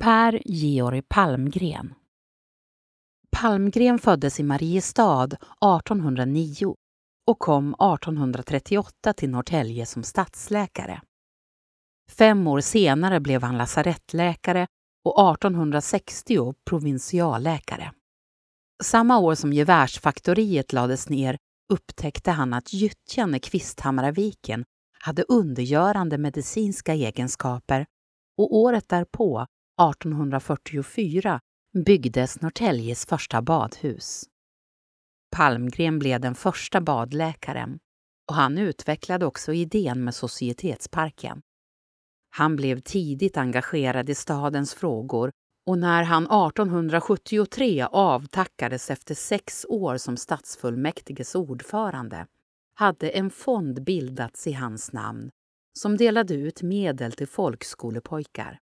Per Georg Palmgren Palmgren föddes i Mariestad 1809 och kom 1838 till Norrtälje som stadsläkare. Fem år senare blev han lasarettläkare och 1860 provinsialläkare. Samma år som gevärsfaktoriet lades ner upptäckte han att gyttjan i Kvisthamraviken hade undergörande medicinska egenskaper och året därpå, 1844, byggdes Norrtäljes första badhus. Palmgren blev den första badläkaren och han utvecklade också idén med Societetsparken. Han blev tidigt engagerad i stadens frågor och när han 1873 avtackades efter sex år som stadsfullmäktiges ordförande hade en fond bildats i hans namn som delade ut medel till folkskolepojkar.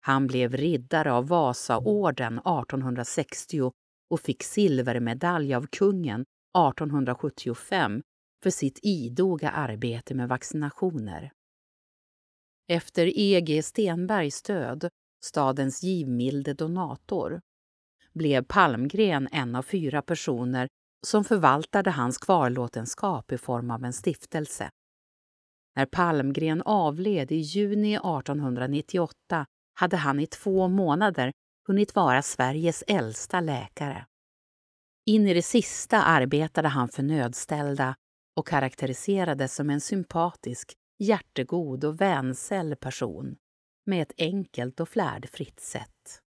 Han blev riddare av Vasaorden 1860 och fick silvermedalj av kungen 1875 för sitt idoga arbete med vaccinationer. Efter E.G. Stenbergs död, stadens givmilde donator, blev Palmgren en av fyra personer som förvaltade hans kvarlåtenskap i form av en stiftelse. När Palmgren avled i juni 1898 hade han i två månader hunnit vara Sveriges äldsta läkare. In i det sista arbetade han för nödställda och karaktäriserades som en sympatisk, hjärtegod och vänsäll person med ett enkelt och flärdfritt sätt.